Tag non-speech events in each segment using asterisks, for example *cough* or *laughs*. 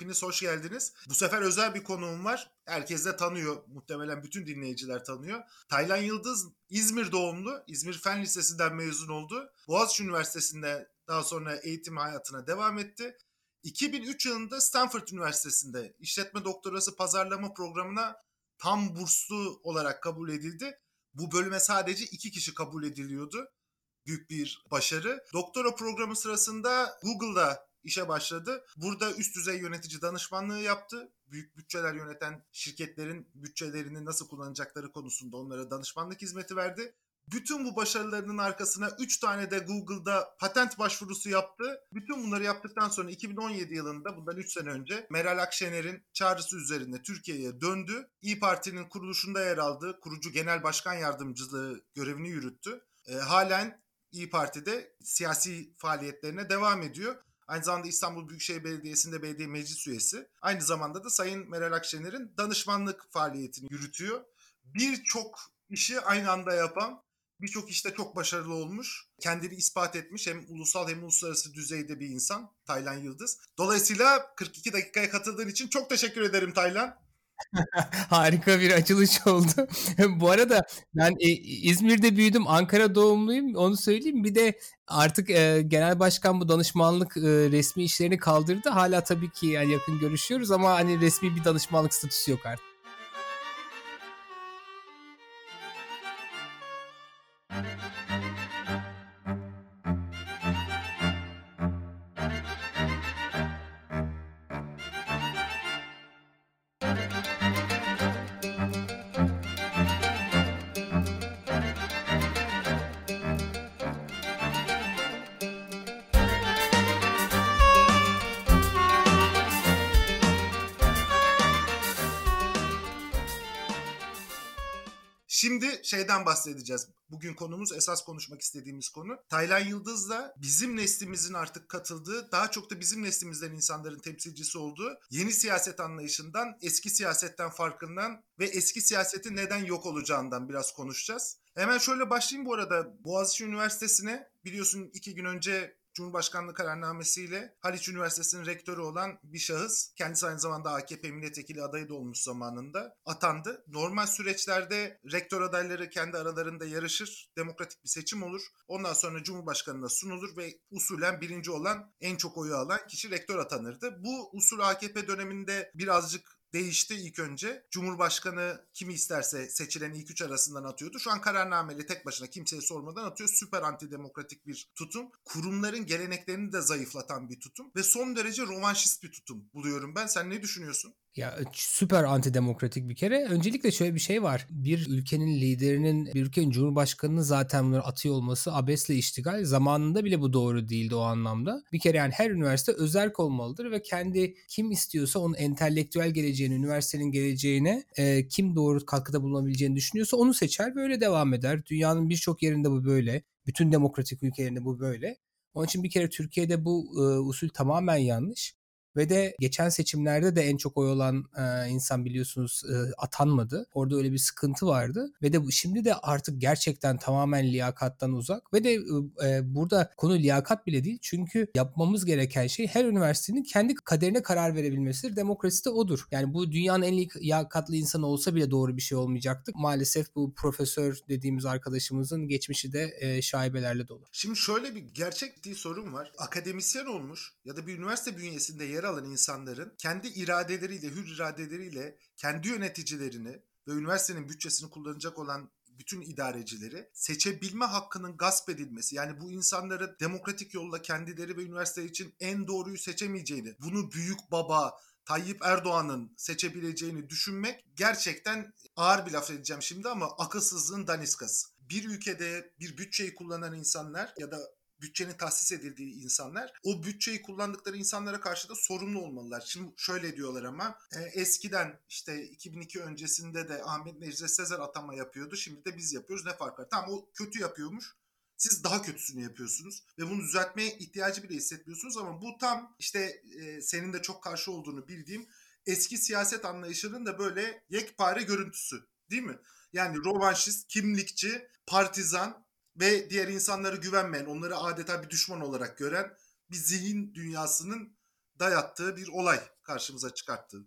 Hepiniz hoş geldiniz. Bu sefer özel bir konuğum var. Herkes de tanıyor. Muhtemelen bütün dinleyiciler tanıyor. Taylan Yıldız İzmir doğumlu. İzmir Fen Lisesi'nden mezun oldu. Boğaziçi Üniversitesi'nde daha sonra eğitim hayatına devam etti. 2003 yılında Stanford Üniversitesi'nde işletme doktorası pazarlama programına tam burslu olarak kabul edildi. Bu bölüme sadece iki kişi kabul ediliyordu. Büyük bir başarı. Doktora programı sırasında Google'da işe başladı. Burada üst düzey yönetici danışmanlığı yaptı. Büyük bütçeler yöneten şirketlerin bütçelerini nasıl kullanacakları konusunda onlara danışmanlık hizmeti verdi. Bütün bu başarılarının arkasına 3 tane de Google'da patent başvurusu yaptı. Bütün bunları yaptıktan sonra 2017 yılında bundan 3 sene önce Meral Akşener'in çağrısı üzerinde Türkiye'ye döndü. İyi Parti'nin kuruluşunda yer aldı. Kurucu Genel Başkan Yardımcılığı görevini yürüttü. E, halen İyi Parti'de siyasi faaliyetlerine devam ediyor. Aynı zamanda İstanbul Büyükşehir Belediyesi'nde belediye meclis üyesi. Aynı zamanda da Sayın Meral Akşener'in danışmanlık faaliyetini yürütüyor. Birçok işi aynı anda yapan, birçok işte çok başarılı olmuş. Kendini ispat etmiş hem ulusal hem uluslararası düzeyde bir insan Taylan Yıldız. Dolayısıyla 42 dakikaya katıldığın için çok teşekkür ederim Taylan. *laughs* Harika bir açılış oldu. *laughs* Bu arada ben e, İzmir'de büyüdüm, Ankara doğumluyum. Onu söyleyeyim. Bir de artık e, genel başkan bu danışmanlık e, resmi işlerini kaldırdı. Hala tabii ki yani yakın görüşüyoruz ama hani resmi bir danışmanlık statüsü yok artık. Şeyden bahsedeceğiz. Bugün konumuz esas konuşmak istediğimiz konu. Taylan Yıldız'la bizim neslimizin artık katıldığı, daha çok da bizim neslimizden insanların temsilcisi olduğu yeni siyaset anlayışından, eski siyasetten farkından ve eski siyasetin neden yok olacağından biraz konuşacağız. Hemen şöyle başlayayım bu arada. Boğaziçi Üniversitesi'ne biliyorsun iki gün önce Cumhurbaşkanlığı kararnamesiyle Haliç Üniversitesi'nin rektörü olan bir şahıs, kendisi aynı zamanda AKP milletvekili adayı da olmuş zamanında atandı. Normal süreçlerde rektör adayları kendi aralarında yarışır, demokratik bir seçim olur. Ondan sonra Cumhurbaşkanı'na sunulur ve usulen birinci olan en çok oyu alan kişi rektör atanırdı. Bu usul AKP döneminde birazcık değişti ilk önce. Cumhurbaşkanı kimi isterse seçilen ilk üç arasından atıyordu. Şu an kararnameli tek başına kimseye sormadan atıyor. Süper antidemokratik bir tutum. Kurumların geleneklerini de zayıflatan bir tutum. Ve son derece rovanşist bir tutum buluyorum ben. Sen ne düşünüyorsun? Ya süper antidemokratik bir kere. Öncelikle şöyle bir şey var. Bir ülkenin liderinin, bir ülkenin cumhurbaşkanının zaten bunları atıyor olması abesle iştigal. Zamanında bile bu doğru değildi o anlamda. Bir kere yani her üniversite özerk olmalıdır ve kendi kim istiyorsa onun entelektüel geleceğini, üniversitenin geleceğine e, kim doğru katkıda bulunabileceğini düşünüyorsa onu seçer ve öyle devam eder. Dünyanın birçok yerinde bu böyle. Bütün demokratik ülkelerinde bu böyle. Onun için bir kere Türkiye'de bu e, usul tamamen yanlış. Ve de geçen seçimlerde de en çok oy olan e, insan biliyorsunuz e, atanmadı. Orada öyle bir sıkıntı vardı. Ve de şimdi de artık gerçekten tamamen liyakattan uzak. Ve de e, burada konu liyakat bile değil. Çünkü yapmamız gereken şey her üniversitenin kendi kaderine karar verebilmesidir. Demokrasi de odur. Yani bu dünyanın en liyakatlı insanı olsa bile doğru bir şey olmayacaktı. Maalesef bu profesör dediğimiz arkadaşımızın geçmişi de e, şaibelerle dolu. Şimdi şöyle bir gerçek bir sorun var. Akademisyen olmuş ya da bir üniversite bünyesinde yer yer alan insanların kendi iradeleriyle, hür iradeleriyle kendi yöneticilerini ve üniversitenin bütçesini kullanacak olan bütün idarecileri seçebilme hakkının gasp edilmesi yani bu insanları demokratik yolla kendileri ve üniversite için en doğruyu seçemeyeceğini, bunu büyük baba Tayyip Erdoğan'ın seçebileceğini düşünmek gerçekten ağır bir laf edeceğim şimdi ama akılsızlığın daniskası. Bir ülkede bir bütçeyi kullanan insanlar ya da bütçenin tahsis edildiği insanlar o bütçeyi kullandıkları insanlara karşı da sorumlu olmalılar. Şimdi şöyle diyorlar ama e, eskiden işte 2002 öncesinde de Ahmet Necdet Sezer atama yapıyordu. Şimdi de biz yapıyoruz. Ne fark var? Tamam o kötü yapıyormuş. Siz daha kötüsünü yapıyorsunuz ve bunu düzeltmeye ihtiyacı bile hissetmiyorsunuz ama bu tam işte e, senin de çok karşı olduğunu bildiğim eski siyaset anlayışının da böyle yekpare görüntüsü değil mi? Yani rovanşist, kimlikçi, partizan ve diğer insanlara güvenmeyen, onları adeta bir düşman olarak gören bir zihin dünyasının dayattığı bir olay karşımıza çıkarttı.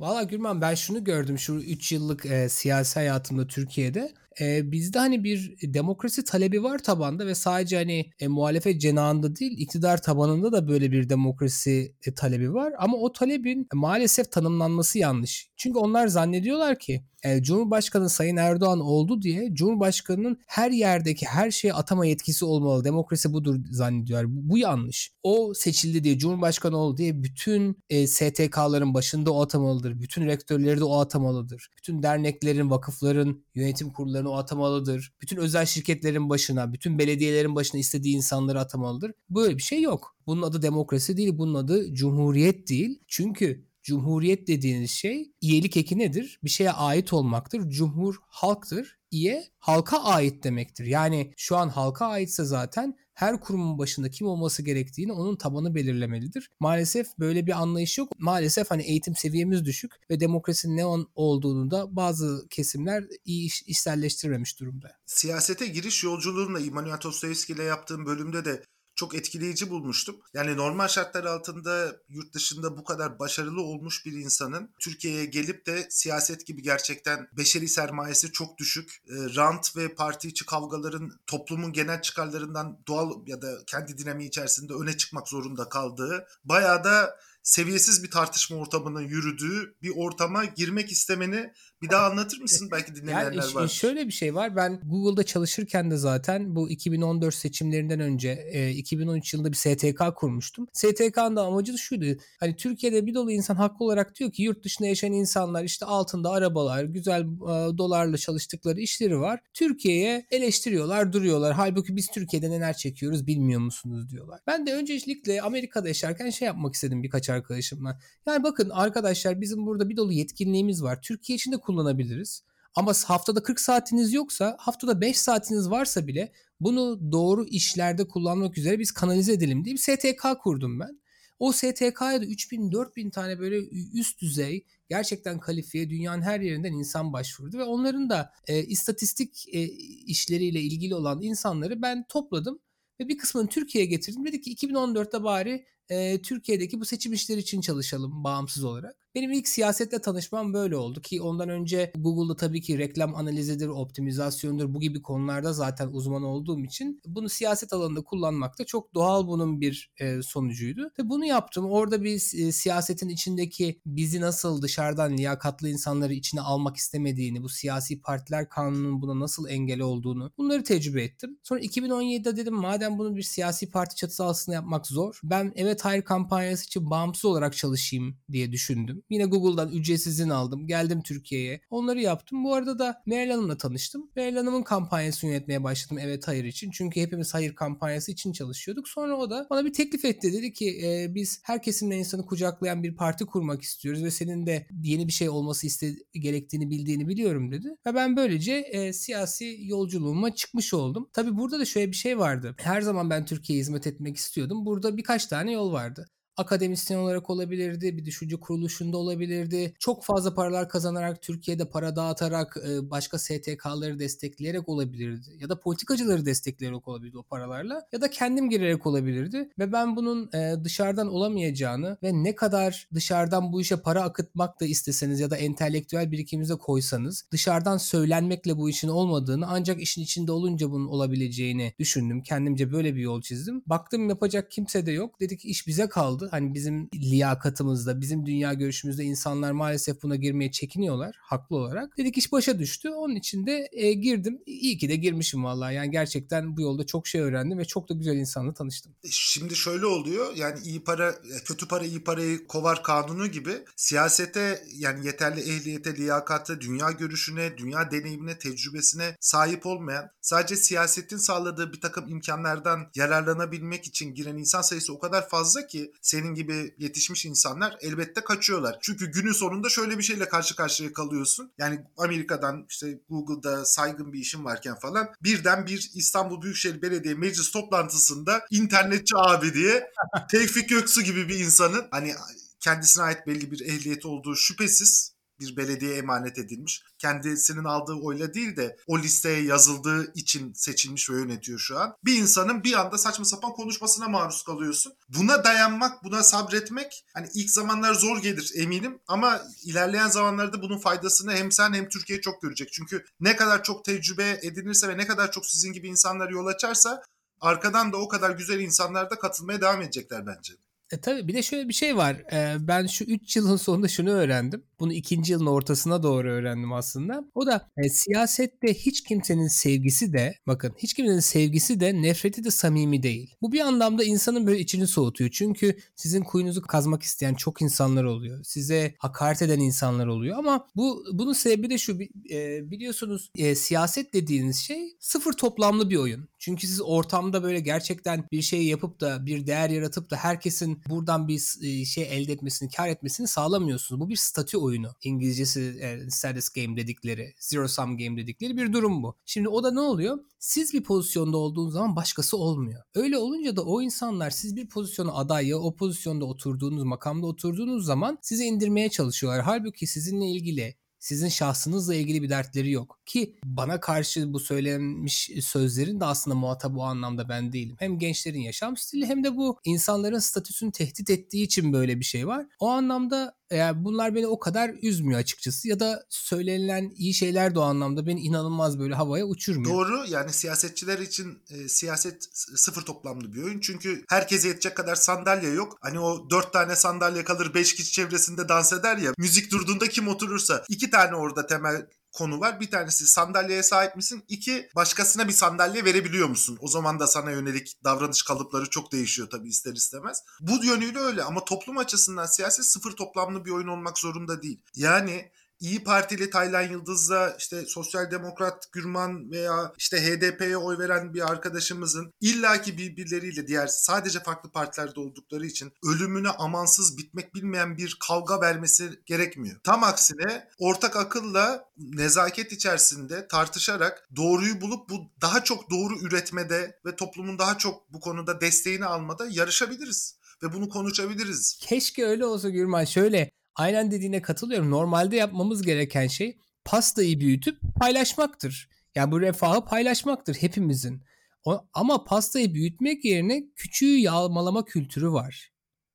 Valla Gürman ben şunu gördüm şu 3 yıllık e, siyasi hayatımda Türkiye'de. E, bizde hani bir demokrasi talebi var tabanda ve sadece hani e, muhalefet cenahında değil iktidar tabanında da böyle bir demokrasi e, talebi var. Ama o talebin e, maalesef tanımlanması yanlış. Çünkü onlar zannediyorlar ki e, Cumhurbaşkanı Sayın Erdoğan oldu diye Cumhurbaşkanı'nın her yerdeki her şeye atama yetkisi olmalı. Demokrasi budur zannediyorlar. Bu, bu yanlış. O seçildi diye Cumhurbaşkanı oldu diye bütün e, STK'ların başında o atamalıdır. Bütün rektörleri de o atamalıdır. Bütün derneklerin, vakıfların, yönetim kurullarını o atamalıdır. Bütün özel şirketlerin başına, bütün belediyelerin başına istediği insanları atamalıdır. Böyle bir şey yok. Bunun adı demokrasi değil, bunun adı cumhuriyet değil. Çünkü Cumhuriyet dediğiniz şey iyilik eki nedir? Bir şeye ait olmaktır. Cumhur halktır. İye halka ait demektir. Yani şu an halka aitse zaten her kurumun başında kim olması gerektiğini onun tabanı belirlemelidir. Maalesef böyle bir anlayış yok. Maalesef hani eğitim seviyemiz düşük ve demokrasinin ne olduğunu da bazı kesimler iyi iş, işselleştirmemiş durumda. Siyasete giriş yolculuğumla İmanuel Dostoyevski ile yaptığım bölümde de çok etkileyici bulmuştum. Yani normal şartlar altında yurt dışında bu kadar başarılı olmuş bir insanın Türkiye'ye gelip de siyaset gibi gerçekten beşeri sermayesi çok düşük, e, rant ve parti içi kavgaların toplumun genel çıkarlarından doğal ya da kendi dinamiği içerisinde öne çıkmak zorunda kaldığı bayağı da seviyesiz bir tartışma ortamının yürüdüğü bir ortama girmek istemeni bir daha anlatır mısın? Belki dinleyenler yani var. Şöyle bir şey var. Ben Google'da çalışırken de zaten bu 2014 seçimlerinden önce e, 2013 yılında bir STK kurmuştum. STK'nın da amacı da şuydu. Hani Türkiye'de bir dolu insan haklı olarak diyor ki yurt dışında yaşayan insanlar işte altında arabalar, güzel e, dolarla çalıştıkları işleri var. Türkiye'ye eleştiriyorlar, duruyorlar. Halbuki biz Türkiye'de neler çekiyoruz bilmiyor musunuz diyorlar. Ben de öncelikle Amerika'da yaşarken şey yapmak istedim birkaç arkadaşımla. Yani bakın arkadaşlar bizim burada bir dolu yetkinliğimiz var. Türkiye için de kullanabiliriz. Ama haftada 40 saatiniz yoksa, haftada 5 saatiniz varsa bile bunu doğru işlerde kullanmak üzere biz kanalize edelim diye bir STK kurdum ben. O STK'ya da 3000 4000 tane böyle üst düzey gerçekten kalifiye dünyanın her yerinden insan başvurdu ve onların da e, istatistik e, işleriyle ilgili olan insanları ben topladım ve bir kısmını Türkiye'ye getirdim. Dedik ki 2014'te bari e, Türkiye'deki bu seçim işleri için çalışalım bağımsız olarak. Benim ilk siyasetle tanışmam böyle oldu ki ondan önce Google'da tabii ki reklam analizidir, optimizasyondur bu gibi konularda zaten uzman olduğum için bunu siyaset alanında kullanmak da çok doğal bunun bir e, sonucuydu. Ve bunu yaptım. Orada bir e, siyasetin içindeki bizi nasıl dışarıdan liyakatlı insanları içine almak istemediğini, bu siyasi partiler kanunun buna nasıl engel olduğunu bunları tecrübe ettim. Sonra 2017'de dedim madem bunu bir siyasi parti çatısı altında yapmak zor. Ben evet hayır kampanyası için bağımsız olarak çalışayım diye düşündüm. Yine Google'dan ücretsiz izin aldım. Geldim Türkiye'ye. Onları yaptım. Bu arada da Meral Hanım'la tanıştım. Meral Hanım'ın kampanyasını yönetmeye başladım evet hayır için. Çünkü hepimiz hayır kampanyası için çalışıyorduk. Sonra o da bana bir teklif etti. Dedi ki e, biz her kesimden insanı kucaklayan bir parti kurmak istiyoruz ve senin de yeni bir şey olması gerektiğini bildiğini biliyorum dedi. Ve ben böylece e, siyasi yolculuğuma çıkmış oldum. Tabi burada da şöyle bir şey vardı. Her zaman ben Türkiye'ye hizmet etmek istiyordum. Burada birkaç tane yol vardı akademisyen olarak olabilirdi, bir düşünce kuruluşunda olabilirdi. Çok fazla paralar kazanarak Türkiye'de para dağıtarak başka STK'ları destekleyerek olabilirdi. Ya da politikacıları destekleyerek olabilirdi o paralarla. Ya da kendim girerek olabilirdi. Ve ben bunun dışarıdan olamayacağını ve ne kadar dışarıdan bu işe para akıtmak da isteseniz ya da entelektüel birikiminize koysanız dışarıdan söylenmekle bu işin olmadığını ancak işin içinde olunca bunun olabileceğini düşündüm. Kendimce böyle bir yol çizdim. Baktım yapacak kimse de yok. Dedik iş bize kaldı Hani bizim liyakatımızda, bizim dünya görüşümüzde insanlar maalesef buna girmeye çekiniyorlar haklı olarak. Dedik iş başa düştü. Onun için de e, girdim. İyi ki de girmişim vallahi. Yani gerçekten bu yolda çok şey öğrendim ve çok da güzel insanla tanıştım. E, şimdi şöyle oluyor. Yani iyi para, e, kötü para iyi parayı kovar kanunu gibi siyasete yani yeterli ehliyete, liyakate, dünya görüşüne, dünya deneyimine, tecrübesine sahip olmayan, sadece siyasetin sağladığı bir takım imkanlardan yararlanabilmek için giren insan sayısı o kadar fazla ki senin gibi yetişmiş insanlar elbette kaçıyorlar. Çünkü günün sonunda şöyle bir şeyle karşı karşıya kalıyorsun. Yani Amerika'dan işte Google'da saygın bir işin varken falan birden bir İstanbul Büyükşehir Belediye Meclis toplantısında internetçi abi diye *laughs* Tevfik Göksu gibi bir insanın hani kendisine ait belli bir ehliyeti olduğu şüphesiz bir belediye emanet edilmiş. Kendisinin aldığı oyla değil de o listeye yazıldığı için seçilmiş ve yönetiyor şu an. Bir insanın bir anda saçma sapan konuşmasına maruz kalıyorsun. Buna dayanmak, buna sabretmek hani ilk zamanlar zor gelir eminim ama ilerleyen zamanlarda bunun faydasını hem sen hem Türkiye çok görecek. Çünkü ne kadar çok tecrübe edinirse ve ne kadar çok sizin gibi insanlar yol açarsa arkadan da o kadar güzel insanlar da katılmaya devam edecekler bence. E tabii bir de şöyle bir şey var. E, ben şu 3 yılın sonunda şunu öğrendim. Bunu ikinci yılın ortasına doğru öğrendim aslında. O da e, siyasette hiç kimsenin sevgisi de bakın hiç kimsenin sevgisi de nefreti de samimi değil. Bu bir anlamda insanın böyle içini soğutuyor. Çünkü sizin kuyunuzu kazmak isteyen çok insanlar oluyor. Size hakaret eden insanlar oluyor ama bu bunun sebebi de şu e, biliyorsunuz e, siyaset dediğiniz şey sıfır toplamlı bir oyun. Çünkü siz ortamda böyle gerçekten bir şey yapıp da bir değer yaratıp da herkesin buradan bir şey elde etmesini, kar etmesini sağlamıyorsunuz. Bu bir statü oyunu. İngilizcesi e, status game dedikleri, zero sum game dedikleri bir durum bu. Şimdi o da ne oluyor? Siz bir pozisyonda olduğunuz zaman başkası olmuyor. Öyle olunca da o insanlar siz bir pozisyona aday ya o pozisyonda oturduğunuz, makamda oturduğunuz zaman sizi indirmeye çalışıyorlar. Halbuki sizinle ilgili sizin şahsınızla ilgili bir dertleri yok. Ki bana karşı bu söylenmiş sözlerin de aslında muhatabı o anlamda ben değilim. Hem gençlerin yaşam stili hem de bu insanların statüsünü tehdit ettiği için böyle bir şey var. O anlamda yani bunlar beni o kadar üzmüyor açıkçası ya da söylenilen iyi şeyler de o anlamda beni inanılmaz böyle havaya uçurmuyor. Doğru yani siyasetçiler için e, siyaset sıfır toplamlı bir oyun çünkü herkese yetecek kadar sandalye yok. Hani o dört tane sandalye kalır beş kişi çevresinde dans eder ya müzik durduğunda kim oturursa iki tane orada temel konu var. Bir tanesi sandalyeye sahip misin? İki başkasına bir sandalye verebiliyor musun? O zaman da sana yönelik davranış kalıpları çok değişiyor tabii ister istemez. Bu yönüyle öyle ama toplum açısından siyaset sıfır toplamlı bir oyun olmak zorunda değil. Yani İyi Partili Taylan Yıldız'la işte Sosyal Demokrat Gürman veya işte HDP'ye oy veren bir arkadaşımızın illaki birbirleriyle diğer sadece farklı partilerde oldukları için ölümüne amansız bitmek bilmeyen bir kavga vermesi gerekmiyor. Tam aksine ortak akılla nezaket içerisinde tartışarak doğruyu bulup bu daha çok doğru üretmede ve toplumun daha çok bu konuda desteğini almada yarışabiliriz ve bunu konuşabiliriz. Keşke öyle olsa Gürman. Şöyle aynen dediğine katılıyorum. Normalde yapmamız gereken şey pastayı büyütüp paylaşmaktır. Yani bu refahı paylaşmaktır hepimizin. O, ama pastayı büyütmek yerine küçüğü yağmalama kültürü var.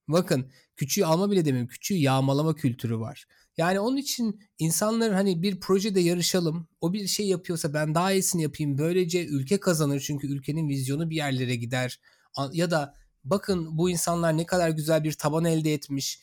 Bakın küçüğü alma bile demiyorum. Küçüğü yağmalama kültürü var. Yani onun için insanların hani bir projede yarışalım. O bir şey yapıyorsa ben daha iyisini yapayım. Böylece ülke kazanır çünkü ülkenin vizyonu bir yerlere gider. Ya da bakın bu insanlar ne kadar güzel bir taban elde etmiş.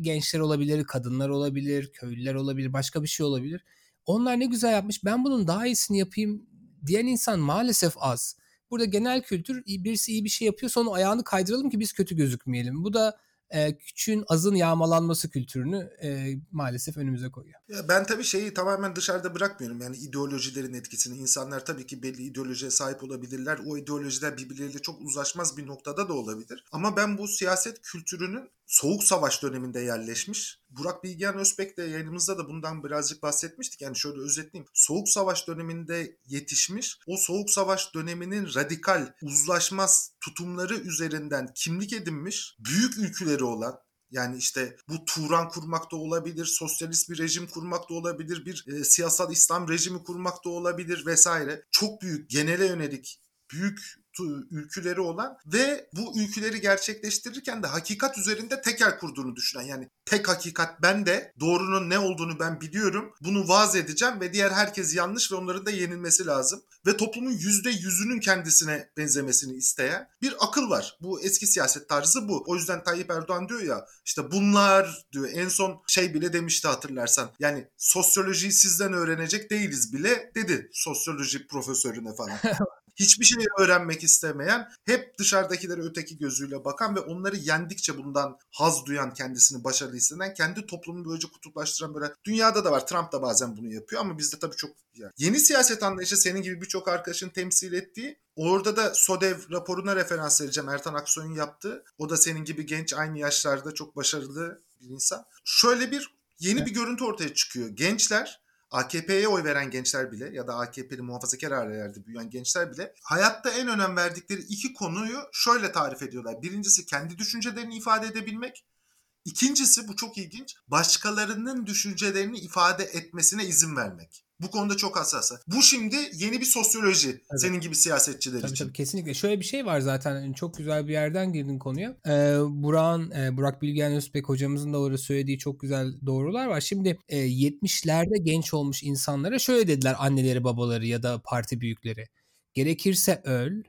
Gençler olabilir, kadınlar olabilir, köylüler olabilir, başka bir şey olabilir. Onlar ne güzel yapmış. Ben bunun daha iyisini yapayım diyen insan maalesef az. Burada genel kültür birisi iyi bir şey yapıyorsa onu ayağını kaydıralım ki biz kötü gözükmeyelim. Bu da e, küçüğün azın yağmalanması kültürünü e, maalesef önümüze koyuyor. Ya ben tabii şeyi tamamen dışarıda bırakmıyorum. Yani ideolojilerin etkisini. İnsanlar tabii ki belli ideolojiye sahip olabilirler. O ideolojiler birbirleriyle çok uzlaşmaz bir noktada da olabilir. Ama ben bu siyaset kültürünün Soğuk Savaş döneminde yerleşmiş. Burak Bilgehan Özbek de yayınımızda da bundan birazcık bahsetmiştik. Yani şöyle özetleyeyim. Soğuk Savaş döneminde yetişmiş. O Soğuk Savaş döneminin radikal, uzlaşmaz tutumları üzerinden kimlik edinmiş. Büyük ülküleri olan yani işte bu Turan kurmak da olabilir, sosyalist bir rejim kurmak da olabilir, bir e, siyasal İslam rejimi kurmak da olabilir vesaire. Çok büyük, genele yönelik büyük ülküleri olan ve bu ülküleri gerçekleştirirken de hakikat üzerinde tekel kurduğunu düşünen yani tek hakikat ben de doğrunun ne olduğunu ben biliyorum bunu vaaz edeceğim ve diğer herkes yanlış ve onların da yenilmesi lazım ve toplumun yüzde yüzünün kendisine benzemesini isteyen bir akıl var. Bu eski siyaset tarzı bu. O yüzden Tayyip Erdoğan diyor ya işte bunlar diyor en son şey bile demişti hatırlarsan yani sosyolojiyi sizden öğrenecek değiliz bile dedi sosyoloji profesörüne falan. *laughs* hiçbir şey öğrenmek istemeyen, hep dışarıdakileri öteki gözüyle bakan ve onları yendikçe bundan haz duyan, kendisini başarılı hisseden, kendi toplumunu böylece kutuplaştıran böyle dünyada da var. Trump da bazen bunu yapıyor ama bizde tabii çok yani. Yeni siyaset anlayışı senin gibi birçok arkadaşın temsil ettiği Orada da SODEV raporuna referans vereceğim. Ertan Aksoy'un yaptığı. O da senin gibi genç aynı yaşlarda çok başarılı bir insan. Şöyle bir yeni bir görüntü ortaya çıkıyor. Gençler AKP'ye oy veren gençler bile ya da AKP'li muhafazakar ailelerde büyüyen gençler bile hayatta en önem verdikleri iki konuyu şöyle tarif ediyorlar. Birincisi kendi düşüncelerini ifade edebilmek. İkincisi bu çok ilginç. Başkalarının düşüncelerini ifade etmesine izin vermek. Bu konuda çok hassas. Bu şimdi yeni bir sosyoloji evet. senin gibi siyasetçiler tabii, için. Tabii kesinlikle. Şöyle bir şey var zaten çok güzel bir yerden girdin konuya. Ee, Burak'ın, e, Burak Bilgen Özbek hocamızın da orada söylediği çok güzel doğrular var. Şimdi e, 70'lerde genç olmuş insanlara şöyle dediler anneleri babaları ya da parti büyükleri. Gerekirse öl,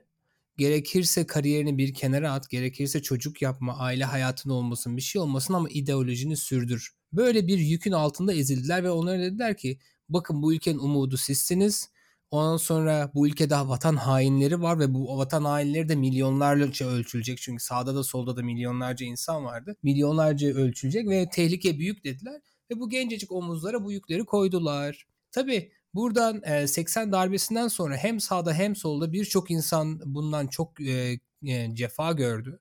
gerekirse kariyerini bir kenara at, gerekirse çocuk yapma, aile hayatın olmasın, bir şey olmasın ama ideolojini sürdür. Böyle bir yükün altında ezildiler ve onlara dediler ki bakın bu ülkenin umudu sizsiniz. Ondan sonra bu ülkede vatan hainleri var ve bu vatan hainleri de milyonlarca ölçülecek. Çünkü sağda da solda da milyonlarca insan vardı. Milyonlarca ölçülecek ve tehlike büyük dediler. Ve bu gencecik omuzlara bu yükleri koydular. Tabii buradan 80 darbesinden sonra hem sağda hem solda birçok insan bundan çok cefa gördü.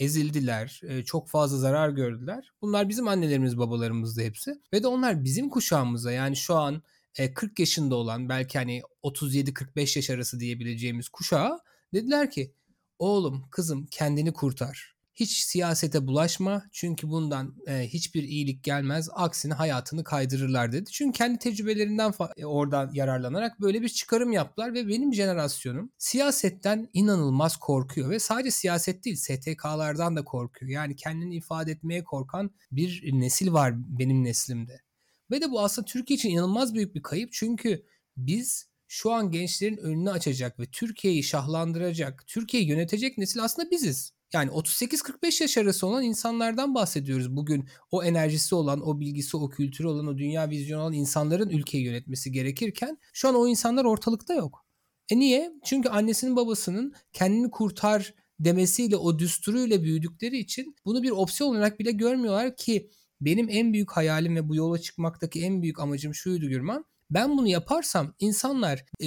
Ezildiler, çok fazla zarar gördüler. Bunlar bizim annelerimiz, babalarımızdı hepsi. Ve de onlar bizim kuşağımıza yani şu an 40 yaşında olan belki hani 37-45 yaş arası diyebileceğimiz kuşağa dediler ki oğlum kızım kendini kurtar. Hiç siyasete bulaşma çünkü bundan e, hiçbir iyilik gelmez. Aksine hayatını kaydırırlar dedi. Çünkü kendi tecrübelerinden fa- oradan yararlanarak böyle bir çıkarım yaptılar ve benim jenerasyonum siyasetten inanılmaz korkuyor ve sadece siyaset değil STK'lardan da korkuyor. Yani kendini ifade etmeye korkan bir nesil var benim neslimde. Ve de bu aslında Türkiye için inanılmaz büyük bir kayıp. Çünkü biz şu an gençlerin önünü açacak ve Türkiye'yi şahlandıracak, Türkiye'yi yönetecek nesil aslında biziz. Yani 38-45 yaş arası olan insanlardan bahsediyoruz. Bugün o enerjisi olan, o bilgisi, o kültürü olan, o dünya vizyonu olan insanların ülkeyi yönetmesi gerekirken şu an o insanlar ortalıkta yok. E niye? Çünkü annesinin babasının kendini kurtar demesiyle o düsturuyla büyüdükleri için bunu bir opsiyon olarak bile görmüyorlar ki benim en büyük hayalim ve bu yola çıkmaktaki en büyük amacım şuydu Gürman. Ben bunu yaparsam insanlar e,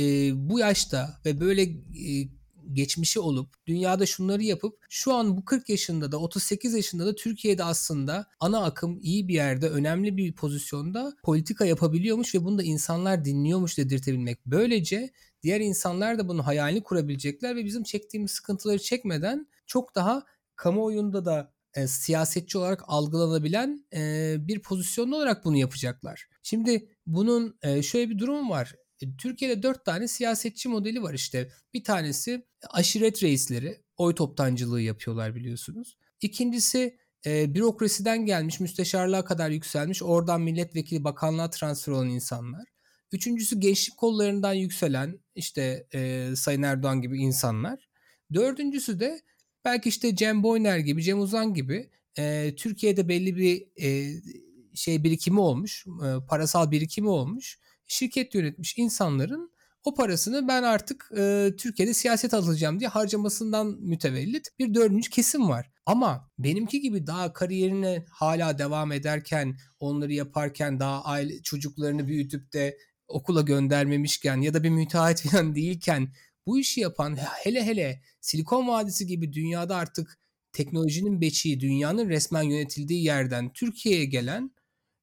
bu yaşta ve böyle e, geçmişi olup dünyada şunları yapıp şu an bu 40 yaşında da 38 yaşında da Türkiye'de aslında ana akım iyi bir yerde önemli bir pozisyonda politika yapabiliyormuş ve bunu da insanlar dinliyormuş dedirtebilmek. Böylece diğer insanlar da bunun hayalini kurabilecekler ve bizim çektiğimiz sıkıntıları çekmeden çok daha kamuoyunda da e, siyasetçi olarak algılanabilen e, bir pozisyon olarak bunu yapacaklar. Şimdi bunun e, şöyle bir durum var. E, Türkiye'de dört tane siyasetçi modeli var işte. Bir tanesi aşiret reisleri, oy toptancılığı yapıyorlar biliyorsunuz. İkincisi e, bürokrasiden gelmiş, müsteşarlığa kadar yükselmiş, oradan milletvekili, bakanlığa transfer olan insanlar. Üçüncüsü gençlik kollarından yükselen işte e, Sayın Erdoğan gibi insanlar. Dördüncüsü de belki işte Cem Boyner gibi, Cem Uzan gibi e, Türkiye'de belli bir e, şey birikimi olmuş, e, parasal birikimi olmuş şirket yönetmiş insanların o parasını ben artık e, Türkiye'de siyaset alacağım diye harcamasından mütevellit bir dördüncü kesim var. Ama benimki gibi daha kariyerine hala devam ederken, onları yaparken daha aile çocuklarını büyütüp de okula göndermemişken ya da bir müteahhit falan *laughs* değilken bu işi yapan hele hele Silikon Vadisi gibi dünyada artık teknolojinin beçiği, dünyanın resmen yönetildiği yerden Türkiye'ye gelen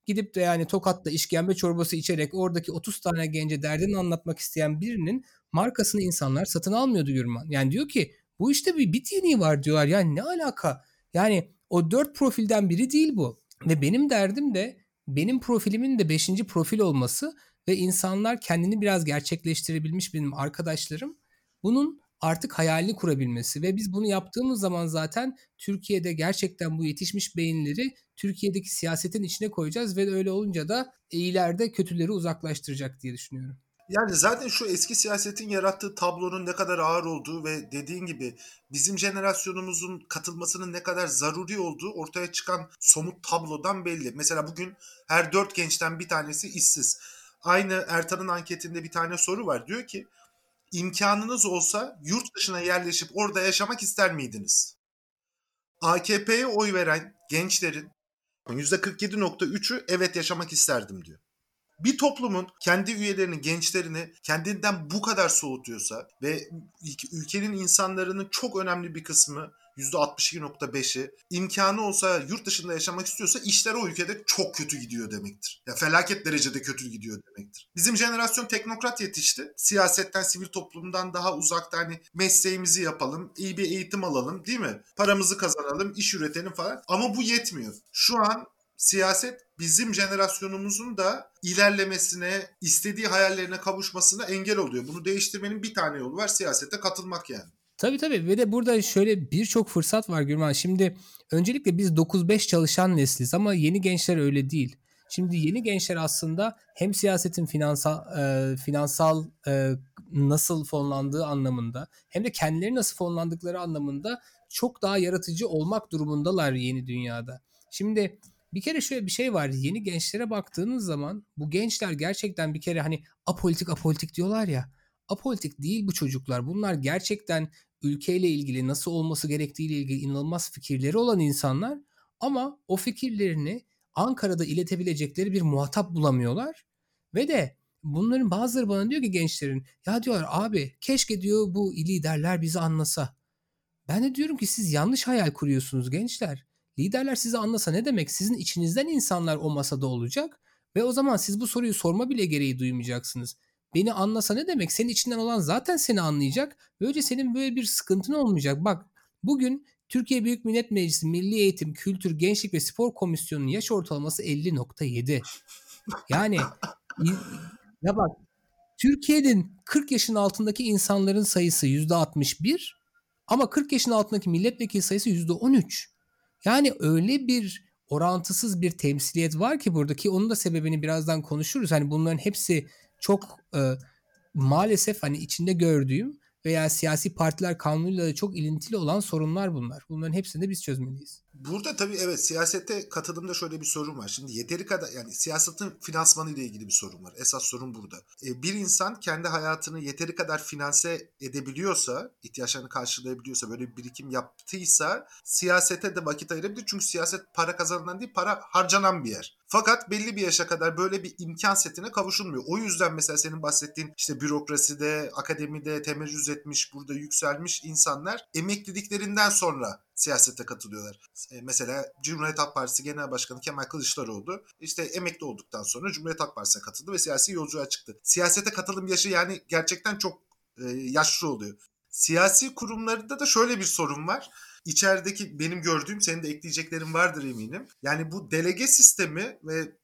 gidip de yani Tokat'ta işkembe çorbası içerek oradaki 30 tane gence derdini anlatmak isteyen birinin markasını insanlar satın almıyordu Gürman. Yani diyor ki bu işte bir bit yeniği var diyorlar. Yani ne alaka? Yani o dört profilden biri değil bu. Ve benim derdim de benim profilimin de beşinci profil olması ve insanlar kendini biraz gerçekleştirebilmiş benim arkadaşlarım bunun artık hayalini kurabilmesi ve biz bunu yaptığımız zaman zaten Türkiye'de gerçekten bu yetişmiş beyinleri Türkiye'deki siyasetin içine koyacağız ve öyle olunca da ileride kötüleri uzaklaştıracak diye düşünüyorum. Yani zaten şu eski siyasetin yarattığı tablonun ne kadar ağır olduğu ve dediğin gibi bizim jenerasyonumuzun katılmasının ne kadar zaruri olduğu ortaya çıkan somut tablodan belli. Mesela bugün her dört gençten bir tanesi işsiz. Aynı Ertan'ın anketinde bir tane soru var. Diyor ki imkanınız olsa yurt dışına yerleşip orada yaşamak ister miydiniz? AKP'ye oy veren gençlerin %47.3'ü evet yaşamak isterdim diyor. Bir toplumun kendi üyelerini, gençlerini kendinden bu kadar soğutuyorsa ve ülkenin insanların çok önemli bir kısmı %62.5'i imkanı olsa yurt dışında yaşamak istiyorsa işler o ülkede çok kötü gidiyor demektir. Ya felaket derecede kötü gidiyor demektir. Bizim jenerasyon teknokrat yetişti. Siyasetten, sivil toplumdan daha uzakta hani mesleğimizi yapalım, iyi bir eğitim alalım değil mi? Paramızı kazanalım, iş üretelim falan. Ama bu yetmiyor. Şu an siyaset bizim jenerasyonumuzun da ilerlemesine, istediği hayallerine kavuşmasına engel oluyor. Bunu değiştirmenin bir tane yolu var. Siyasete katılmak yani. Tabii tabii ve de burada şöyle birçok fırsat var Gürman. Şimdi öncelikle biz 9-5 çalışan nesliz ama yeni gençler öyle değil. Şimdi yeni gençler aslında hem siyasetin finansal e, finansal e, nasıl fonlandığı anlamında hem de kendileri nasıl fonlandıkları anlamında çok daha yaratıcı olmak durumundalar yeni dünyada. Şimdi bir kere şöyle bir şey var. Yeni gençlere baktığınız zaman bu gençler gerçekten bir kere hani apolitik apolitik diyorlar ya. Apolitik değil bu çocuklar. Bunlar gerçekten ülkeyle ilgili nasıl olması gerektiğiyle ilgili inanılmaz fikirleri olan insanlar ama o fikirlerini Ankara'da iletebilecekleri bir muhatap bulamıyorlar ve de bunların bazıları bana diyor ki gençlerin ya diyorlar abi keşke diyor bu liderler bizi anlasa. Ben de diyorum ki siz yanlış hayal kuruyorsunuz gençler. Liderler sizi anlasa ne demek? Sizin içinizden insanlar o masada olacak ve o zaman siz bu soruyu sorma bile gereği duymayacaksınız. Beni anlasa ne demek? Senin içinden olan zaten seni anlayacak. Böylece senin böyle bir sıkıntın olmayacak. Bak bugün Türkiye Büyük Millet Meclisi Milli Eğitim, Kültür, Gençlik ve Spor Komisyonu'nun yaş ortalaması 50.7. Yani ya bak Türkiye'nin 40 yaşın altındaki insanların sayısı %61 ama 40 yaşın altındaki milletvekili sayısı %13. Yani öyle bir orantısız bir temsiliyet var ki buradaki onun da sebebini birazdan konuşuruz. Hani bunların hepsi çok e, maalesef hani içinde gördüğüm veya siyasi partiler kanunuyla da çok ilintili olan sorunlar bunlar. Bunların hepsini de biz çözmeliyiz. Burada tabii evet siyasete katılımda şöyle bir sorun var. Şimdi yeteri kadar yani siyasetin finansmanı ile ilgili bir sorun var. Esas sorun burada. E, bir insan kendi hayatını yeteri kadar finanse edebiliyorsa, ihtiyaçlarını karşılayabiliyorsa, böyle bir birikim yaptıysa siyasete de vakit ayırabilir. Çünkü siyaset para kazanılan değil, para harcanan bir yer. Fakat belli bir yaşa kadar böyle bir imkan setine kavuşulmuyor. O yüzden mesela senin bahsettiğin işte bürokraside, akademide temerrüz etmiş, burada yükselmiş insanlar emekliliklerinden sonra siyasete katılıyorlar. E, mesela Cumhuriyet Halk Partisi Genel Başkanı Kemal Kılıçdaroğlu işte emekli olduktan sonra Cumhuriyet Halk Partisi'ne katıldı ve siyasi yolculuğa çıktı. Siyasete katılım yaşı yani gerçekten çok e, yaşlı oluyor. Siyasi kurumlarında da şöyle bir sorun var. İçerideki benim gördüğüm, senin de ekleyeceklerin vardır eminim. Yani bu delege sistemi ve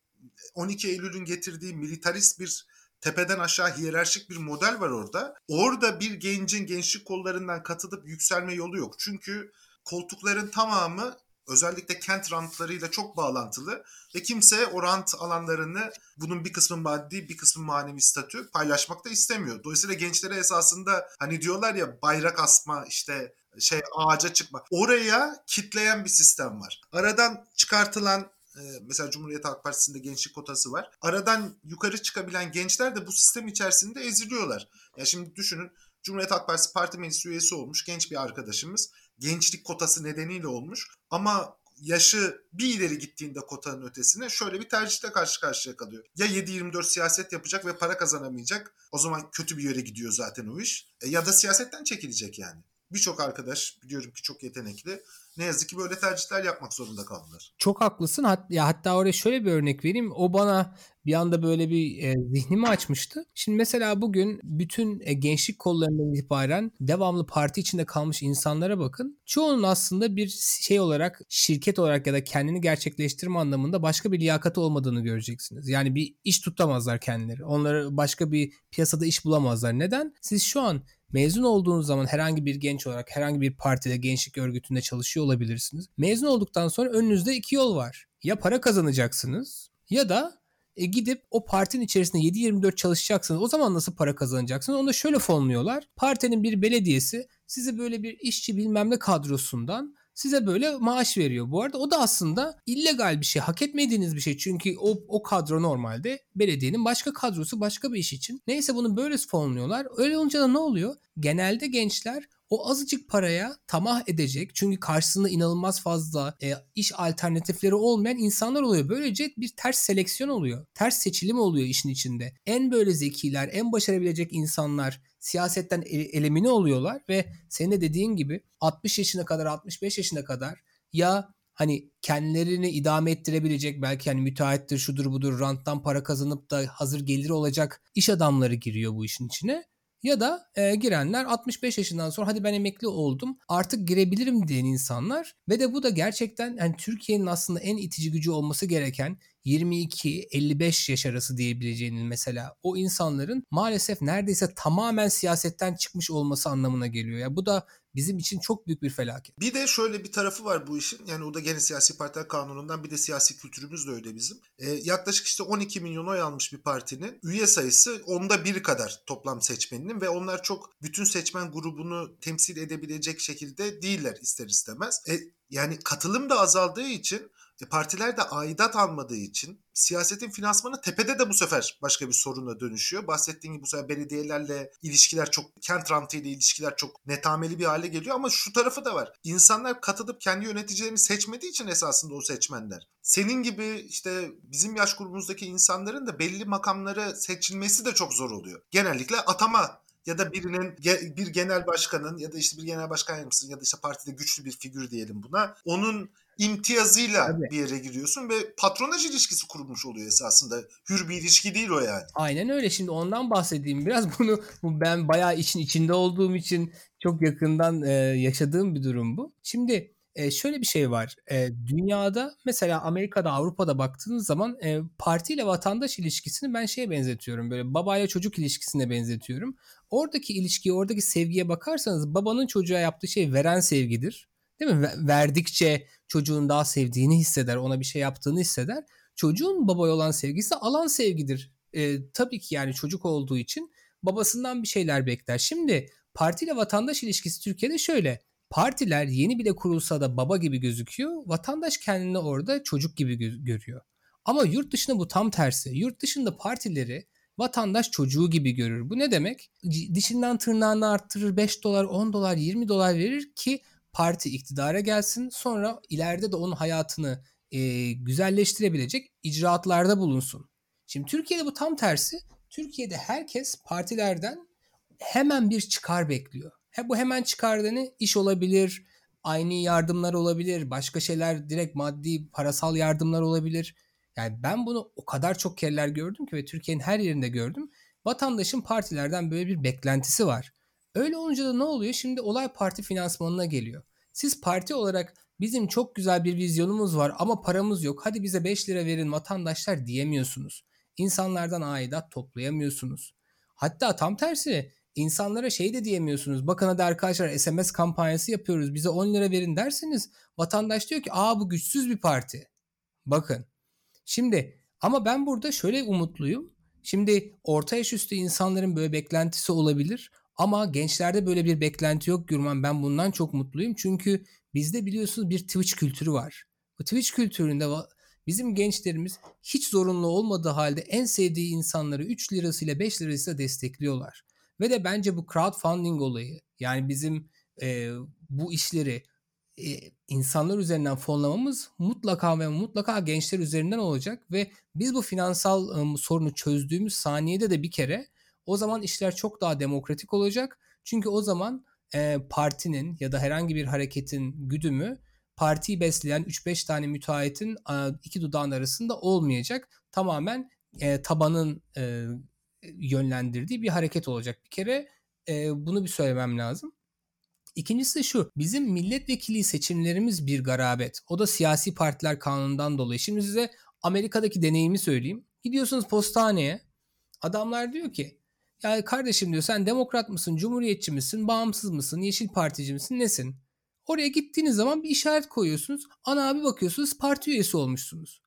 12 Eylül'ün getirdiği militarist bir tepeden aşağı hiyerarşik bir model var orada. Orada bir gencin gençlik kollarından katılıp yükselme yolu yok. Çünkü koltukların tamamı özellikle kent rantlarıyla çok bağlantılı ve kimse o rant alanlarını bunun bir kısmı maddi bir kısmı manevi statü paylaşmak da istemiyor. Dolayısıyla gençlere esasında hani diyorlar ya bayrak asma işte şey ağaca çıkma. Oraya kitleyen bir sistem var. Aradan çıkartılan e, mesela Cumhuriyet Halk Partisi'nde gençlik kotası var. Aradan yukarı çıkabilen gençler de bu sistem içerisinde eziliyorlar. Ya şimdi düşünün Cumhuriyet Halk Partisi parti meclis üyesi olmuş genç bir arkadaşımız gençlik kotası nedeniyle olmuş. Ama yaşı bir ileri gittiğinde kotanın ötesine şöyle bir tercihte karşı karşıya kalıyor. Ya 7-24 siyaset yapacak ve para kazanamayacak. O zaman kötü bir yere gidiyor zaten o iş. E, ya da siyasetten çekilecek yani. Birçok arkadaş biliyorum ki çok yetenekli ne yazık ki böyle tercihler yapmak zorunda kaldılar. Çok haklısın. Hat ya hatta oraya şöyle bir örnek vereyim. O bana bir anda böyle bir e, zihnimi açmıştı. Şimdi mesela bugün bütün e, gençlik kollarından itibaren devamlı parti içinde kalmış insanlara bakın. Çoğunun aslında bir şey olarak şirket olarak ya da kendini gerçekleştirme anlamında başka bir liyakati olmadığını göreceksiniz. Yani bir iş tutamazlar kendileri. Onları başka bir piyasada iş bulamazlar. Neden? Siz şu an Mezun olduğunuz zaman herhangi bir genç olarak herhangi bir partide, gençlik örgütünde çalışıyor olabilirsiniz. Mezun olduktan sonra önünüzde iki yol var. Ya para kazanacaksınız ya da e, gidip o partinin içerisinde 7-24 çalışacaksınız. O zaman nasıl para kazanacaksınız? Onu da şöyle fonluyorlar. Partinin bir belediyesi sizi böyle bir işçi bilmem ne kadrosundan size böyle maaş veriyor. Bu arada o da aslında illegal bir şey. Hak etmediğiniz bir şey. Çünkü o, o kadro normalde belediyenin başka kadrosu başka bir iş için. Neyse bunu böyle fonluyorlar. Öyle olunca da ne oluyor? Genelde gençler o azıcık paraya tamah edecek çünkü karşısında inanılmaz fazla e, iş alternatifleri olmayan insanlar oluyor. Böylece bir ters seleksiyon oluyor. Ters seçilim oluyor işin içinde. En böyle zekiler, en başarabilecek insanlar siyasetten elemine oluyorlar ve senin de dediğin gibi 60 yaşına kadar 65 yaşına kadar ya hani kendilerini idame ettirebilecek belki hani müteahhittir şudur budur ranttan para kazanıp da hazır geliri olacak iş adamları giriyor bu işin içine. Ya da e, girenler 65 yaşından sonra hadi ben emekli oldum artık girebilirim diyen insanlar ve de bu da gerçekten yani Türkiye'nin aslında en itici gücü olması gereken 22-55 yaş arası diyebileceğinin mesela o insanların maalesef neredeyse tamamen siyasetten çıkmış olması anlamına geliyor. Ya bu da bizim için çok büyük bir felaket. Bir de şöyle bir tarafı var bu işin. Yani o da gene siyasi partiler kanunundan bir de siyasi kültürümüz de öyle bizim. Ee, yaklaşık işte 12 milyon oy almış bir partinin üye sayısı onda bir kadar toplam seçmeninin ve onlar çok bütün seçmen grubunu temsil edebilecek şekilde değiller ister istemez. E, yani katılım da azaldığı için e, partiler de aidat almadığı için siyasetin finansmanı tepede de bu sefer başka bir soruna dönüşüyor. Bahsettiğim gibi bu sefer belediyelerle ilişkiler çok, kent rantı ile ilişkiler çok netameli bir hale geliyor ama şu tarafı da var. İnsanlar katılıp kendi yöneticilerini seçmediği için esasında o seçmenler. Senin gibi işte bizim yaş grubumuzdaki insanların da belli makamlara seçilmesi de çok zor oluyor. Genellikle atama ya da birinin bir genel başkanın ya da işte bir genel başkan yardımcısının ya da işte partide güçlü bir figür diyelim buna. Onun imtiyazıyla Tabii. bir yere giriyorsun ve patronaj ilişkisi kurulmuş oluyor esasında. Hür bir ilişki değil o yani. Aynen öyle. Şimdi ondan bahsedeyim biraz. *laughs* Bunu ben bayağı için içinde olduğum için çok yakından e, yaşadığım bir durum bu. Şimdi e, şöyle bir şey var. E, dünyada mesela Amerika'da, Avrupa'da baktığınız zaman e, parti ile vatandaş ilişkisini ben şeye benzetiyorum. Böyle babayla çocuk ilişkisine benzetiyorum. Oradaki ilişkiye, oradaki sevgiye bakarsanız babanın çocuğa yaptığı şey veren sevgidir. Değil mi? Verdikçe çocuğun daha sevdiğini hisseder, ona bir şey yaptığını hisseder. Çocuğun babaya olan sevgisi alan sevgidir. E, tabii ki yani çocuk olduğu için babasından bir şeyler bekler. Şimdi partiyle vatandaş ilişkisi Türkiye'de şöyle. Partiler yeni bile kurulsa da baba gibi gözüküyor. Vatandaş kendini orada çocuk gibi gö- görüyor. Ama yurt dışında bu tam tersi. Yurt dışında partileri vatandaş çocuğu gibi görür. Bu ne demek? Dişinden tırnağını arttırır 5 dolar, 10 dolar, 20 dolar verir ki parti iktidara gelsin. Sonra ileride de onun hayatını e, güzelleştirebilecek icraatlarda bulunsun. Şimdi Türkiye'de bu tam tersi. Türkiye'de herkes partilerden hemen bir çıkar bekliyor. He, bu hemen çıkar ne? İş olabilir, aynı yardımlar olabilir, başka şeyler direkt maddi, parasal yardımlar olabilir. Yani ben bunu o kadar çok kereler gördüm ki ve Türkiye'nin her yerinde gördüm. Vatandaşın partilerden böyle bir beklentisi var. Öyle olunca da ne oluyor? Şimdi olay parti finansmanına geliyor. Siz parti olarak bizim çok güzel bir vizyonumuz var ama paramız yok. Hadi bize 5 lira verin vatandaşlar diyemiyorsunuz. İnsanlardan aidat toplayamıyorsunuz. Hatta tam tersi insanlara şey de diyemiyorsunuz. Bakın hadi arkadaşlar SMS kampanyası yapıyoruz bize 10 lira verin derseniz vatandaş diyor ki aa bu güçsüz bir parti. Bakın şimdi ama ben burada şöyle umutluyum. Şimdi orta yaş üstü insanların böyle beklentisi olabilir ama gençlerde böyle bir beklenti yok Gürman. Ben bundan çok mutluyum. Çünkü bizde biliyorsunuz bir Twitch kültürü var. Bu Twitch kültüründe bizim gençlerimiz hiç zorunlu olmadığı halde en sevdiği insanları 3 lirasıyla 5 lirasıyla destekliyorlar. Ve de bence bu crowdfunding olayı yani bizim e, bu işleri e, insanlar üzerinden fonlamamız mutlaka ve mutlaka gençler üzerinden olacak ve biz bu finansal e, sorunu çözdüğümüz saniyede de bir kere o zaman işler çok daha demokratik olacak. Çünkü o zaman e, partinin ya da herhangi bir hareketin güdümü partiyi besleyen 3-5 tane müteahhitin iki dudağın arasında olmayacak. Tamamen e, tabanın e, yönlendirdiği bir hareket olacak. Bir kere e, bunu bir söylemem lazım. İkincisi şu. Bizim milletvekili seçimlerimiz bir garabet. O da siyasi partiler kanunundan dolayı. Şimdi size Amerika'daki deneyimi söyleyeyim. Gidiyorsunuz postaneye. Adamlar diyor ki ya kardeşim diyor sen demokrat mısın, cumhuriyetçi misin, bağımsız mısın, yeşil partici misin, nesin? Oraya gittiğiniz zaman bir işaret koyuyorsunuz. Ana abi bakıyorsunuz parti üyesi olmuşsunuz.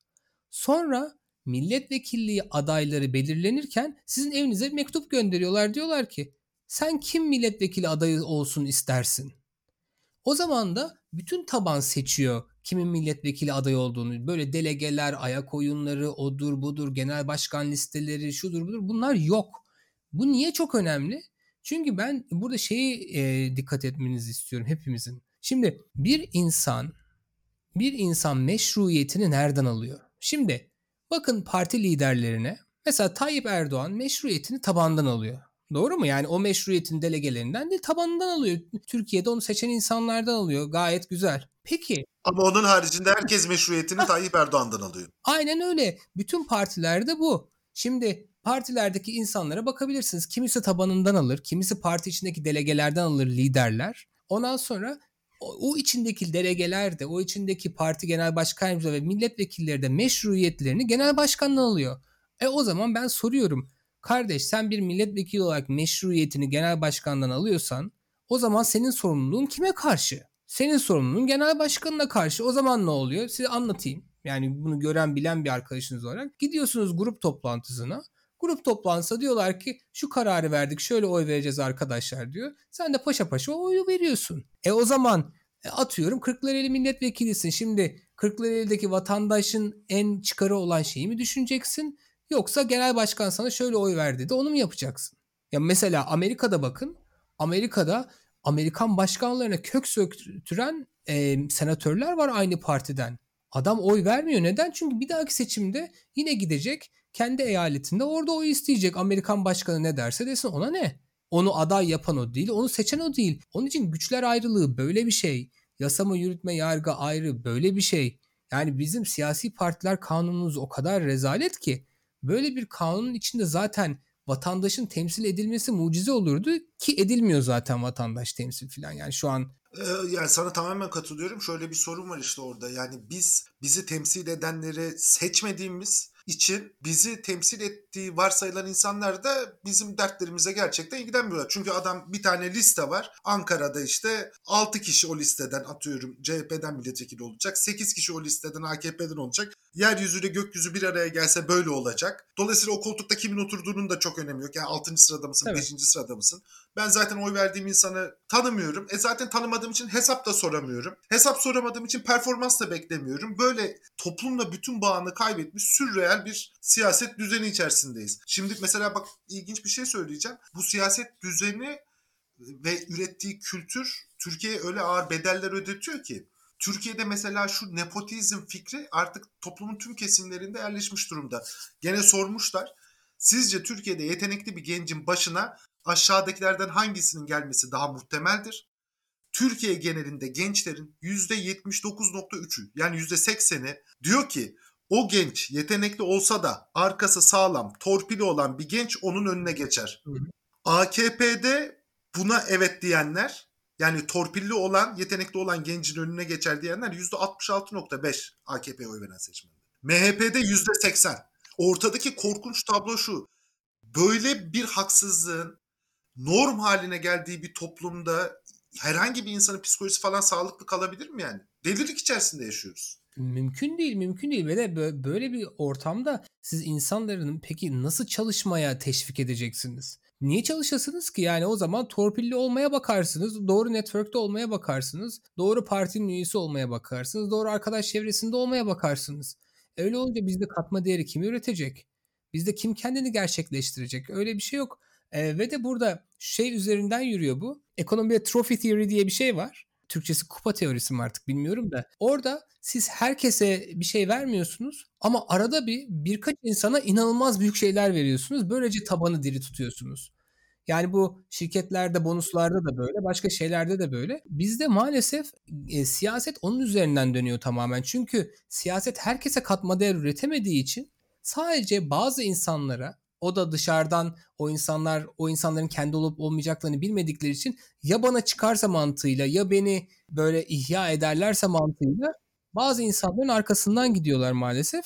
Sonra milletvekilliği adayları belirlenirken sizin evinize mektup gönderiyorlar. Diyorlar ki sen kim milletvekili adayı olsun istersin? O zaman da bütün taban seçiyor kimin milletvekili adayı olduğunu. Böyle delegeler, ayak oyunları, odur budur, genel başkan listeleri, şudur budur bunlar yok. Bu niye çok önemli? Çünkü ben burada şeyi e, dikkat etmenizi istiyorum hepimizin. Şimdi bir insan bir insan meşruiyetini nereden alıyor? Şimdi bakın parti liderlerine mesela Tayyip Erdoğan meşruiyetini tabandan alıyor. Doğru mu? Yani o meşruiyetin delegelerinden değil tabanından alıyor. Türkiye'de onu seçen insanlardan alıyor. Gayet güzel. Peki. Ama onun haricinde herkes meşruiyetini Tayyip Erdoğan'dan alıyor. Aynen öyle. Bütün partilerde bu. Şimdi partilerdeki insanlara bakabilirsiniz. Kimisi tabanından alır, kimisi parti içindeki delegelerden alır liderler. Ondan sonra o, o içindeki delegeler de, o içindeki parti genel başkan ve milletvekilleri de meşruiyetlerini genel başkandan alıyor. E o zaman ben soruyorum. Kardeş sen bir milletvekili olarak meşruiyetini genel başkandan alıyorsan o zaman senin sorumluluğun kime karşı? Senin sorumluluğun genel başkanına karşı. O zaman ne oluyor? Size anlatayım. Yani bunu gören bilen bir arkadaşınız olarak. Gidiyorsunuz grup toplantısına. Grup toplantısında diyorlar ki şu kararı verdik şöyle oy vereceğiz arkadaşlar diyor. Sen de paşa paşa oyu veriyorsun. E o zaman e, atıyorum Kırklareli milletvekilisin. Şimdi Kırklareli'deki vatandaşın en çıkarı olan şeyi mi düşüneceksin? Yoksa genel başkan sana şöyle oy verdi de onu mu yapacaksın? Ya mesela Amerika'da bakın. Amerika'da Amerikan başkanlarına kök söktüren e, senatörler var aynı partiden. Adam oy vermiyor. Neden? Çünkü bir dahaki seçimde yine gidecek kendi eyaletinde orada oy isteyecek. Amerikan başkanı ne derse desin ona ne? Onu aday yapan o değil, onu seçen o değil. Onun için güçler ayrılığı böyle bir şey. Yasama, yürütme, yargı ayrı böyle bir şey. Yani bizim siyasi partiler kanunumuz o kadar rezalet ki böyle bir kanunun içinde zaten vatandaşın temsil edilmesi mucize olurdu ki edilmiyor zaten vatandaş temsil falan. Yani şu an ee, yani sana tamamen katılıyorum. Şöyle bir sorun var işte orada. Yani biz bizi temsil edenleri seçmediğimiz için bizi temsil ettiği varsayılan insanlar da bizim dertlerimize gerçekten ilgilenmiyorlar. Çünkü adam bir tane liste var. Ankara'da işte 6 kişi o listeden atıyorum CHP'den milletvekili olacak. 8 kişi o listeden AKP'den olacak. Yeryüzüyle gökyüzü bir araya gelse böyle olacak. Dolayısıyla o koltukta kimin oturduğunun da çok önemi yok. Yani 6. sırada mısın, evet. 5. sırada mısın? Ben zaten oy verdiğim insanı tanımıyorum. E zaten tanımadığım için hesap da soramıyorum. Hesap soramadığım için performans da beklemiyorum. Böyle toplumla bütün bağını kaybetmiş sürreel bir siyaset düzeni içerisindeyiz. Şimdi mesela bak ilginç bir şey söyleyeceğim. Bu siyaset düzeni ve ürettiği kültür Türkiye'ye öyle ağır bedeller ödetiyor ki Türkiye'de mesela şu nepotizm fikri artık toplumun tüm kesimlerinde yerleşmiş durumda. Gene sormuşlar. Sizce Türkiye'de yetenekli bir gencin başına aşağıdakilerden hangisinin gelmesi daha muhtemeldir? Türkiye genelinde gençlerin %79.3'ü yani %80'i diyor ki o genç yetenekli olsa da arkası sağlam, torpili olan bir genç onun önüne geçer. Hı hı. AKP'de buna evet diyenler yani torpilli olan, yetenekli olan gencin önüne geçer diyenler %66.5 AKP'ye oy veren seçmenler. MHP'de %80. Ortadaki korkunç tablo şu. Böyle bir haksızlığın norm haline geldiği bir toplumda herhangi bir insanın psikolojisi falan sağlıklı kalabilir mi yani? Delilik içerisinde yaşıyoruz. Mümkün değil, mümkün değil ve de böyle bir ortamda siz insanların peki nasıl çalışmaya teşvik edeceksiniz? Niye çalışasınız ki? Yani o zaman torpilli olmaya bakarsınız, doğru network'te olmaya bakarsınız, doğru partinin üyesi olmaya bakarsınız, doğru arkadaş çevresinde olmaya bakarsınız. Öyle olunca bizde katma değeri kim üretecek? Bizde kim kendini gerçekleştirecek? Öyle bir şey yok. E, ve de burada şey üzerinden yürüyor bu. Ekonomide trophy theory diye bir şey var. Türkçesi kupa teorisi mi artık bilmiyorum da. Orada siz herkese bir şey vermiyorsunuz ama arada bir birkaç insana inanılmaz büyük şeyler veriyorsunuz. Böylece tabanı diri tutuyorsunuz. Yani bu şirketlerde, bonuslarda da böyle, başka şeylerde de böyle. Bizde maalesef e, siyaset onun üzerinden dönüyor tamamen. Çünkü siyaset herkese katma değer üretemediği için sadece bazı insanlara o da dışarıdan o insanlar o insanların kendi olup olmayacaklarını bilmedikleri için ya bana çıkarsa mantığıyla ya beni böyle ihya ederlerse mantığıyla bazı insanların arkasından gidiyorlar maalesef.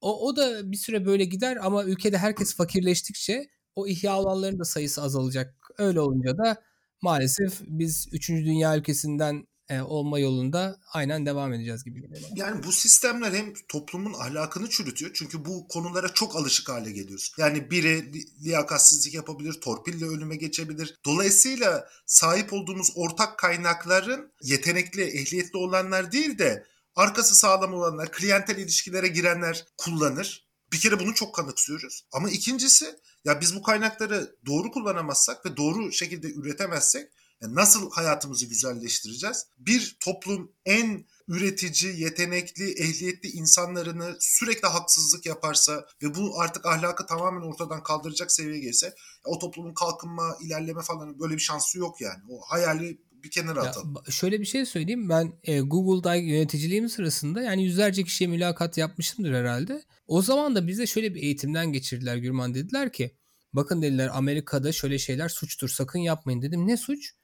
O, o da bir süre böyle gider ama ülkede herkes fakirleştikçe o ihya olanların da sayısı azalacak. Öyle olunca da maalesef biz 3. dünya ülkesinden e, olma yolunda aynen devam edeceğiz gibi geliyor. Yani bu sistemler hem toplumun ahlakını çürütüyor. Çünkü bu konulara çok alışık hale geliyoruz. Yani biri liyakatsizlik yapabilir, torpille ölüme geçebilir. Dolayısıyla sahip olduğumuz ortak kaynakların yetenekli, ehliyetli olanlar değil de arkası sağlam olanlar, klientel ilişkilere girenler kullanır. Bir kere bunu çok kanıksıyoruz. Ama ikincisi ya biz bu kaynakları doğru kullanamazsak ve doğru şekilde üretemezsek yani nasıl hayatımızı güzelleştireceğiz? Bir toplum en üretici, yetenekli, ehliyetli insanlarını sürekli haksızlık yaparsa ve bu artık ahlakı tamamen ortadan kaldıracak seviyeye gelse o toplumun kalkınma, ilerleme falan böyle bir şansı yok yani. O hayali bir kenara atalım. Ya, şöyle bir şey söyleyeyim. Ben e, Google'da yöneticiliğim sırasında yani yüzlerce kişiye mülakat yapmışımdır herhalde. O zaman da bize şöyle bir eğitimden geçirdiler Gürman dediler ki bakın dediler Amerika'da şöyle şeyler suçtur sakın yapmayın dedim. Ne suç?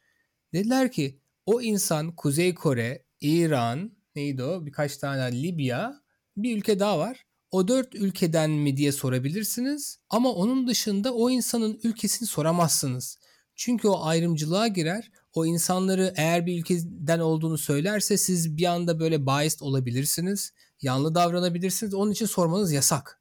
Dediler ki o insan Kuzey Kore, İran, neydi o birkaç tane Libya bir ülke daha var. O dört ülkeden mi diye sorabilirsiniz ama onun dışında o insanın ülkesini soramazsınız. Çünkü o ayrımcılığa girer. O insanları eğer bir ülkeden olduğunu söylerse siz bir anda böyle biased olabilirsiniz. Yanlı davranabilirsiniz. Onun için sormanız yasak.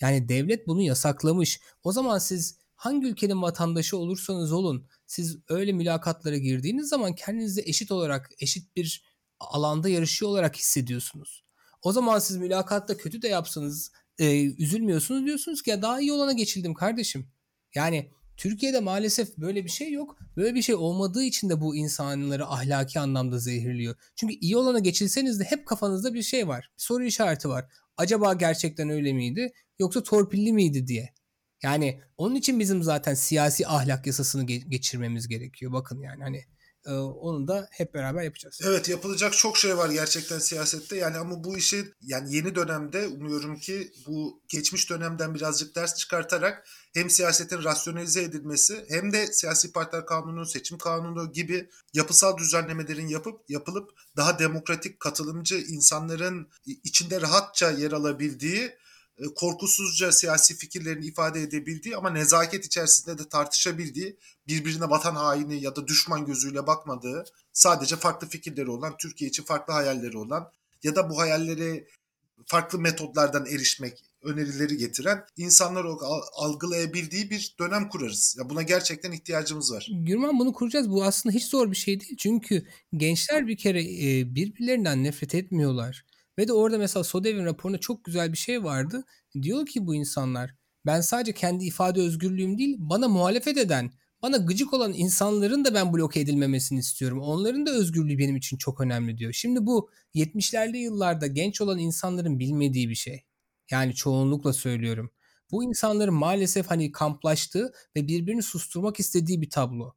Yani devlet bunu yasaklamış. O zaman siz hangi ülkenin vatandaşı olursanız olun siz öyle mülakatlara girdiğiniz zaman kendinizi eşit olarak eşit bir alanda yarışıyor olarak hissediyorsunuz. O zaman siz mülakatta kötü de yapsanız e, üzülmüyorsunuz diyorsunuz ki ya daha iyi olana geçildim kardeşim. Yani Türkiye'de maalesef böyle bir şey yok. Böyle bir şey olmadığı için de bu insanları ahlaki anlamda zehirliyor. Çünkü iyi olana geçilseniz de hep kafanızda bir şey var. Bir soru işareti var. Acaba gerçekten öyle miydi yoksa torpilli miydi diye. Yani onun için bizim zaten siyasi ahlak yasasını geçirmemiz gerekiyor. Bakın yani hani e, onu da hep beraber yapacağız. Evet yapılacak çok şey var gerçekten siyasette. Yani ama bu işi yani yeni dönemde umuyorum ki bu geçmiş dönemden birazcık ders çıkartarak hem siyasetin rasyonalize edilmesi hem de siyasi partiler kanunu, seçim kanunu gibi yapısal düzenlemelerin yapıp yapılıp daha demokratik, katılımcı insanların içinde rahatça yer alabildiği korkusuzca siyasi fikirlerini ifade edebildiği ama nezaket içerisinde de tartışabildiği, birbirine vatan haini ya da düşman gözüyle bakmadığı, sadece farklı fikirleri olan, Türkiye için farklı hayalleri olan ya da bu hayalleri farklı metodlardan erişmek önerileri getiren insanlar algılayabildiği bir dönem kurarız. Ya buna gerçekten ihtiyacımız var. Gürman bunu kuracağız. Bu aslında hiç zor bir şey değil. Çünkü gençler bir kere e, birbirlerinden nefret etmiyorlar. Ve de orada mesela Sodev'in raporunda çok güzel bir şey vardı. Diyor ki bu insanlar ben sadece kendi ifade özgürlüğüm değil bana muhalefet eden, bana gıcık olan insanların da ben bloke edilmemesini istiyorum. Onların da özgürlüğü benim için çok önemli diyor. Şimdi bu 70'lerde yıllarda genç olan insanların bilmediği bir şey. Yani çoğunlukla söylüyorum. Bu insanların maalesef hani kamplaştığı ve birbirini susturmak istediği bir tablo.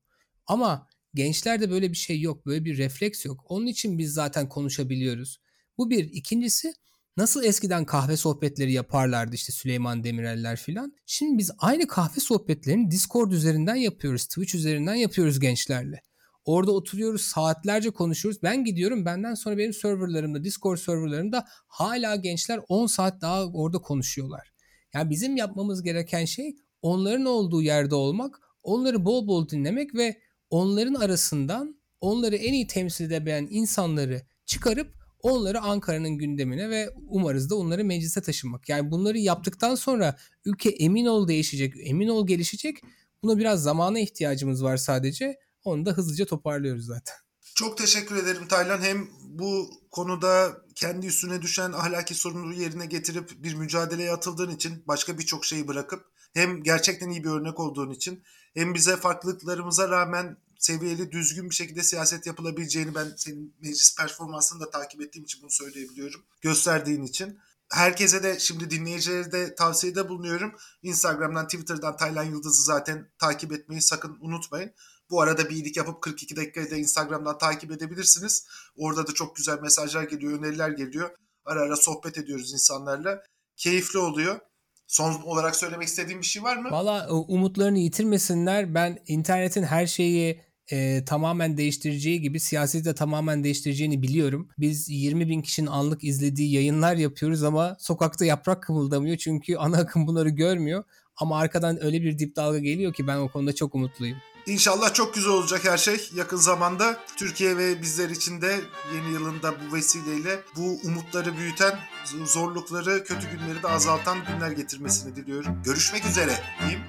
Ama gençlerde böyle bir şey yok. Böyle bir refleks yok. Onun için biz zaten konuşabiliyoruz. Bu bir. İkincisi nasıl eskiden kahve sohbetleri yaparlardı işte Süleyman Demireller filan. Şimdi biz aynı kahve sohbetlerini Discord üzerinden yapıyoruz. Twitch üzerinden yapıyoruz gençlerle. Orada oturuyoruz saatlerce konuşuyoruz. Ben gidiyorum benden sonra benim serverlarımda Discord serverlarımda hala gençler 10 saat daha orada konuşuyorlar. Yani bizim yapmamız gereken şey onların olduğu yerde olmak, onları bol bol dinlemek ve onların arasından onları en iyi temsil edebilen insanları çıkarıp onları Ankara'nın gündemine ve umarız da onları meclise taşınmak. Yani bunları yaptıktan sonra ülke emin ol değişecek, emin ol gelişecek. Buna biraz zamana ihtiyacımız var sadece. Onu da hızlıca toparlıyoruz zaten. Çok teşekkür ederim Taylan. Hem bu konuda kendi üstüne düşen ahlaki sorumluluğu yerine getirip bir mücadeleye atıldığın için başka birçok şeyi bırakıp hem gerçekten iyi bir örnek olduğun için hem bize farklılıklarımıza rağmen seviyeli, düzgün bir şekilde siyaset yapılabileceğini ben senin meclis performansını da takip ettiğim için bunu söyleyebiliyorum. Gösterdiğin için. Herkese de şimdi dinleyicilere de tavsiyede bulunuyorum. Instagram'dan, Twitter'dan Taylan Yıldız'ı zaten takip etmeyi sakın unutmayın. Bu arada bir iyilik yapıp 42 dakikayı da Instagram'dan takip edebilirsiniz. Orada da çok güzel mesajlar geliyor, öneriler geliyor. Ara ara sohbet ediyoruz insanlarla. Keyifli oluyor. Son olarak söylemek istediğim bir şey var mı? Valla umutlarını yitirmesinler. Ben internetin her şeyi e, tamamen değiştireceği gibi siyaseti de tamamen değiştireceğini biliyorum. Biz 20 bin kişinin anlık izlediği yayınlar yapıyoruz ama sokakta yaprak kımıldamıyor çünkü *laughs* ana akım bunları görmüyor. Ama arkadan öyle bir dip dalga geliyor ki ben o konuda çok umutluyum. İnşallah çok güzel olacak her şey yakın zamanda. Türkiye ve bizler için de yeni yılında bu vesileyle bu umutları büyüten, zorlukları, kötü günleri de azaltan günler getirmesini diliyorum. Görüşmek üzere diyeyim.